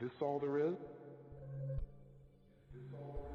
this all there is? all there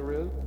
is?